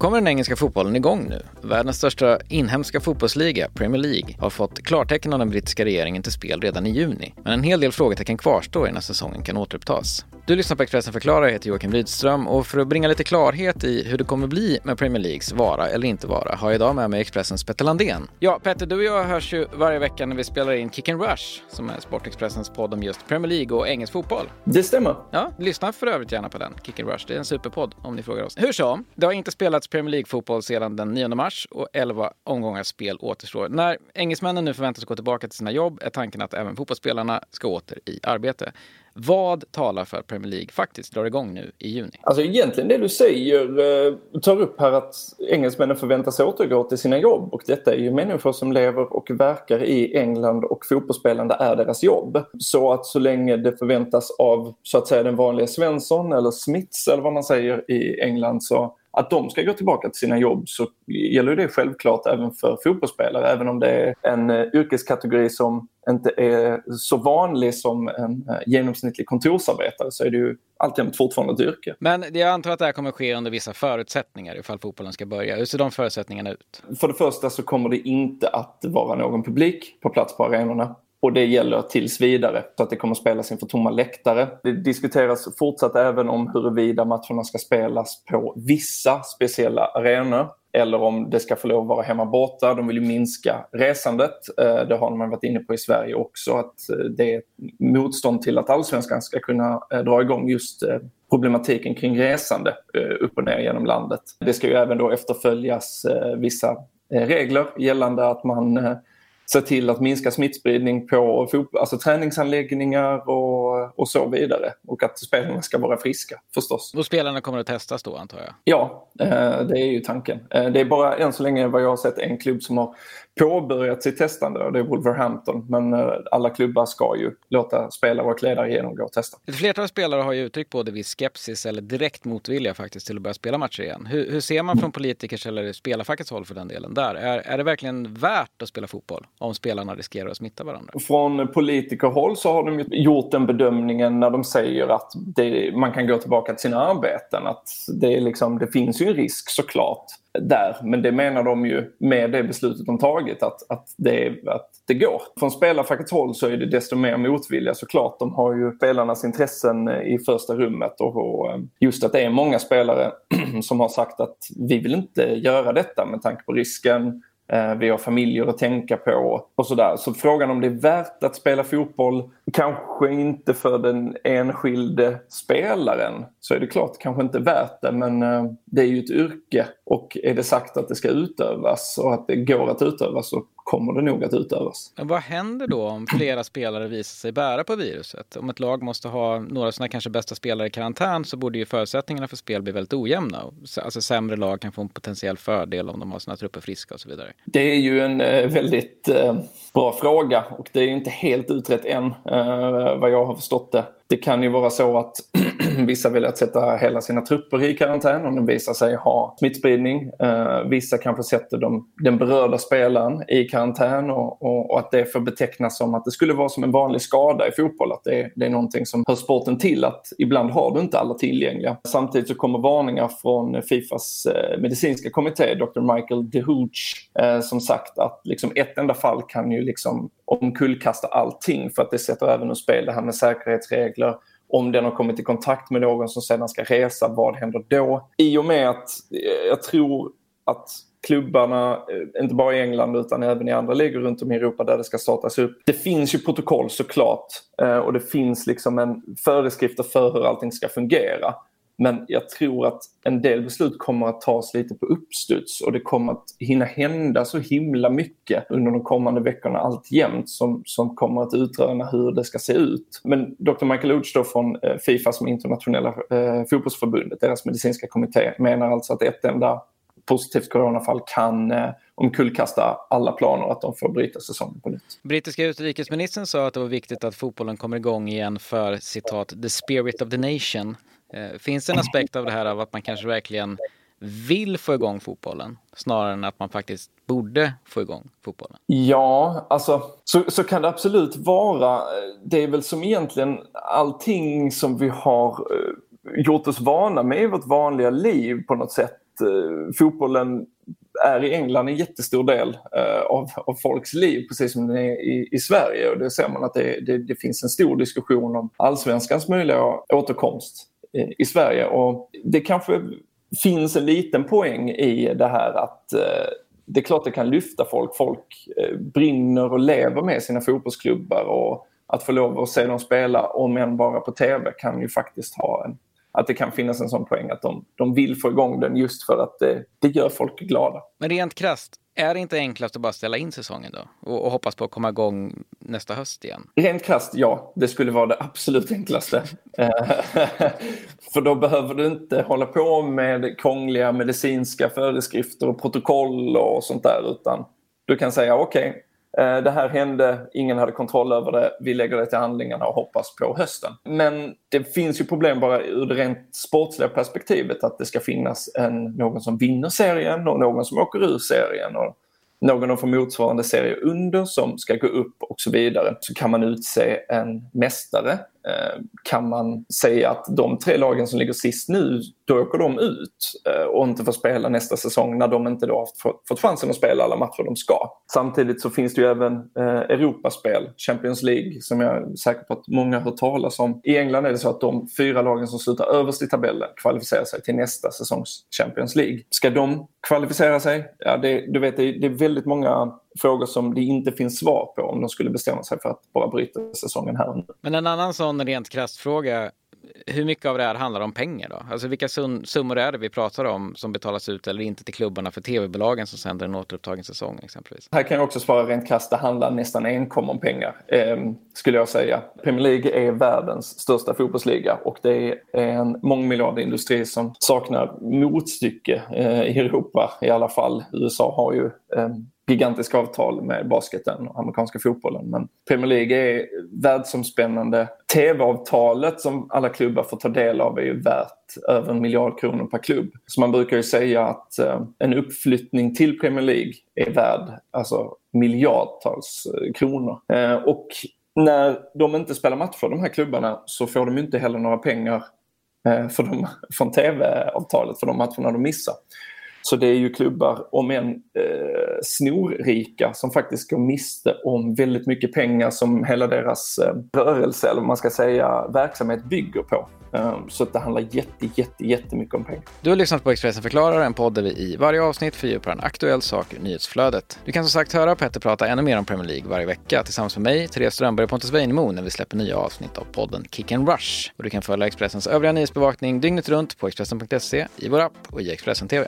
kommer den engelska fotbollen igång nu. Världens största inhemska fotbollsliga, Premier League, har fått klartecken av den brittiska regeringen till spel redan i juni. Men en hel del frågetecken kvarstår innan säsongen kan återupptas. Du lyssnar på Expressen Förklarar, jag heter Joakim Rydström och för att bringa lite klarhet i hur det kommer bli med Premier Leagues vara eller inte vara har jag idag med mig Expressens Petter Landén. Ja, Petter, du och jag hörs ju varje vecka när vi spelar in Kick and Rush som är Sportexpressens podd om just Premier League och engelsk fotboll. Det stämmer. Ja, lyssna för övrigt gärna på den, Kick and Rush. Det är en superpodd om ni frågar oss. Hur som, det har inte spelats Premier League-fotboll sedan den 9 mars och 11 omgångar spel återstår. När engelsmännen nu förväntas gå tillbaka till sina jobb är tanken att även fotbollsspelarna ska åter i arbete. Vad talar för att Premier League faktiskt drar igång nu i juni? Alltså egentligen det du säger eh, tar upp här att engelsmännen förväntas återgå till sina jobb och detta är ju människor som lever och verkar i England och fotbollsspelande är deras jobb. Så att så länge det förväntas av så att säga den vanliga Svensson eller Smiths eller vad man säger i England så att de ska gå tillbaka till sina jobb så gäller det självklart även för fotbollsspelare. Även om det är en uh, yrkeskategori som inte är så vanlig som en uh, genomsnittlig kontorsarbetare så är det ju alltjämt fortfarande ett yrke. Men jag antar att det här kommer ske under vissa förutsättningar ifall fotbollen ska börja. Hur ser de förutsättningarna ut? För det första så kommer det inte att vara någon publik på plats på arenorna. Och det gäller tills vidare, så att det kommer spelas inför tomma läktare. Det diskuteras fortsatt även om huruvida matcherna ska spelas på vissa speciella arenor eller om det ska få lov att vara hemma borta. De vill ju minska resandet. Eh, det har man varit inne på i Sverige också, att eh, det är motstånd till att allsvenskan ska kunna eh, dra igång just problematiken kring resande upp och ner genom landet. Det ska ju även då efterföljas vissa regler gällande att man se till att minska smittspridning på alltså träningsanläggningar och, och så vidare. Och att spelarna ska vara friska förstås. Och spelarna kommer att testas då antar jag? Ja, eh, det är ju tanken. Eh, det är bara än så länge vad jag har sett en klubb som har påbörjat sitt testande och det är Wolverhampton. Men eh, alla klubbar ska ju låta spelare och ledare genomgå och testa. Ett flertal spelare har ju uttryckt både viss skepsis eller direkt motvilja faktiskt till att börja spela matcher igen. Hur, hur ser man från politikers eller spelarfackets håll för den delen där? Är, är det verkligen värt att spela fotboll om spelarna riskerar att smitta varandra? Från politikerhåll så har de gjort den bedömningen när de säger att det, man kan gå tillbaka till sina arbeten. Att det, är liksom, det finns ju en risk såklart där. Men det menar de ju med det beslutet de tagit att, att, det, att det går. Från spelarfackets håll så är det desto mer motvilja såklart. De har ju spelarnas intressen i första rummet och, och eh, just att det är många spelare som har sagt att vi vill inte göra detta med tanke på risken Eh, vi har familjer att tänka på och sådär. Så frågan om det är värt att spela fotboll, kanske inte för den enskilde spelaren, så är det klart kanske inte värt det. Men eh, det är ju ett yrke och är det sagt att det ska utövas och att det går att utöva så kommer det nog att utövas. Men vad händer då om flera spelare visar sig bära på viruset? Om ett lag måste ha några av sina kanske bästa spelare i karantän så borde ju förutsättningarna för spel bli väldigt ojämna. Alltså sämre lag kan få en potentiell fördel om de har sina trupper friska och så vidare. Det är ju en eh, väldigt eh, bra fråga och det är inte helt utrett än eh, vad jag har förstått det. Det kan ju vara så att vissa vill att sätta hela sina trupper i karantän om de visar sig ha smittspridning. Eh, vissa kanske sätter de, den berörda spelaren i karantän och, och, och, att det får betecknas som att det skulle vara som en vanlig skada i fotboll. Att det, det är någonting som hör sporten till att ibland har du inte alla tillgängliga. Samtidigt så kommer varningar från Fifas eh, medicinska kommitté, Dr. Michael DeHooch, eh, som sagt att liksom ett enda fall kan ju liksom omkullkasta allting för att det sätter även ur spel det här med säkerhetsregler. Om den har kommit i kontakt med någon som sedan ska resa, vad händer då? I och med att eh, jag tror att klubbarna, eh, inte bara i England utan även i andra ligor runt om i Europa där det ska startas upp. Det finns ju protokoll såklart eh, och det finns liksom en föreskrifter för hur allting ska fungera. Men jag tror att en del beslut kommer att tas lite på uppstuds och det kommer att hinna hända så himla mycket under de kommande veckorna alltjämt som, som kommer att utröna hur det ska se ut. Men Dr. Michael Oates då från eh, Fifa som internationella eh, fotbollsförbundet, deras medicinska kommitté, menar alltså att ett enda positivt coronafall kan eh, omkullkasta alla planer att de får bryta säsongen på nytt. Brittiska utrikesministern sa att det var viktigt att fotbollen kommer igång igen för citat “the spirit of the nation” Eh, finns det en aspekt av det här av att man kanske verkligen vill få igång fotbollen snarare än att man faktiskt borde få igång fotbollen? Ja, alltså så, så kan det absolut vara. Det är väl som egentligen allting som vi har eh, gjort oss vana med i vårt vanliga liv på något sätt eh, fotbollen är i England en jättestor del uh, av, av folks liv, precis som den är i, i Sverige. Och det ser man att det, det, det finns en stor diskussion om allsvenskans möjliga återkomst i, Sverige. Och det kanske finns en liten poäng i det här att eh, det är klart det kan lyfta folk. Folk eh, brinner och lever med sina fotbollsklubbar och att få lov att se dem spela, om än bara på tv, kan ju faktiskt ha en att det kan finnas en sån poäng att de, de vill få igång den just för att det, det gör folk glada. Men rent krasst, är det inte enklast att bara ställa in säsongen då? Och, och, hoppas på att komma igång nästa höst igen? Rent krasst, ja. Det skulle vara det absolut enklaste. för då behöver du inte hålla på med krångliga medicinska föreskrifter och protokoll och sånt där. Utan du kan säga okej, okay, Eh, Eh, det här hände, ingen hade kontroll över det, vi lägger det till handlingarna och hoppas på hösten. Men det finns ju problem bara ur det rent sportsliga perspektivet att det ska finnas en, någon som vinner serien och någon som åker ur serien. Och någon får motsvarande serie under som ska gå upp och så vidare. Så kan man utse en mästare Eh, kan man säga att de tre lagen som ligger sist nu, då åker de ut eh, och inte får spela nästa säsong när de inte då har fått chansen att spela alla matcher de ska. Samtidigt så finns det ju även eh, Europaspel, Champions League, som jag är säker på att många har hört talas om. I England är det så att de fyra lagen som slutar överst i tabellen kvalificerar sig till nästa säsongs Champions League. Ska de kvalificera sig? Ja, det, du vet, det är väldigt många frågor som det inte finns svar på om de skulle bestämma sig för att bara bryta säsongen här och nu. Men en annan sån rent krasst fråga. Hur mycket av det här handlar om pengar då? Alltså vilka summor är det vi pratar om som betalas ut eller inte till klubbarna för tv-bolagen som sänder en återupptagen säsong exempelvis? Här kan jag också svara rent krasst, det handlar nästan enkom om pengar eh, skulle jag säga. Premier League är världens största fotbollsliga och det är en mångmiljardindustri som saknar motstycke eh, i Europa i alla fall. USA har ju eh, gigantiska avtal med basketen och amerikanska fotbollen. Men Premier League är världsomspännande. TV-avtalet som alla klubbar får ta del av är ju värt över en miljard kronor per klubb. Så man brukar ju säga att eh, en uppflyttning till Premier League är värd alltså, miljardtals eh, kronor. Eh, och när de inte spelar matcher, de här klubbarna, så får de inte heller några pengar för de, från tv-avtalet för de matcherna de missar. Så det är ju klubbar, om än snorrika, som faktiskt går miste om väldigt mycket pengar som hela deras eh, rörelse, eller man ska säga verksamhet, bygger på. Eh, så det handlar jätte, jätte, jättemycket om pengar. Du har lyssnat på Expressen förklarar, en podd där vi i varje avsnitt fördjupar en aktuell sak ur nyhetsflödet. Du kan som sagt höra Petter prata ännu mer om Premier League varje vecka tillsammans med mig, Therese Strömberg och Pontus Weinemo när vi släpper nya avsnitt av podden Kick and Rush. Och du kan följa Expressens övriga nyhetsbevakning dygnet runt på Expressen.se, i vår app och i Expressen TV.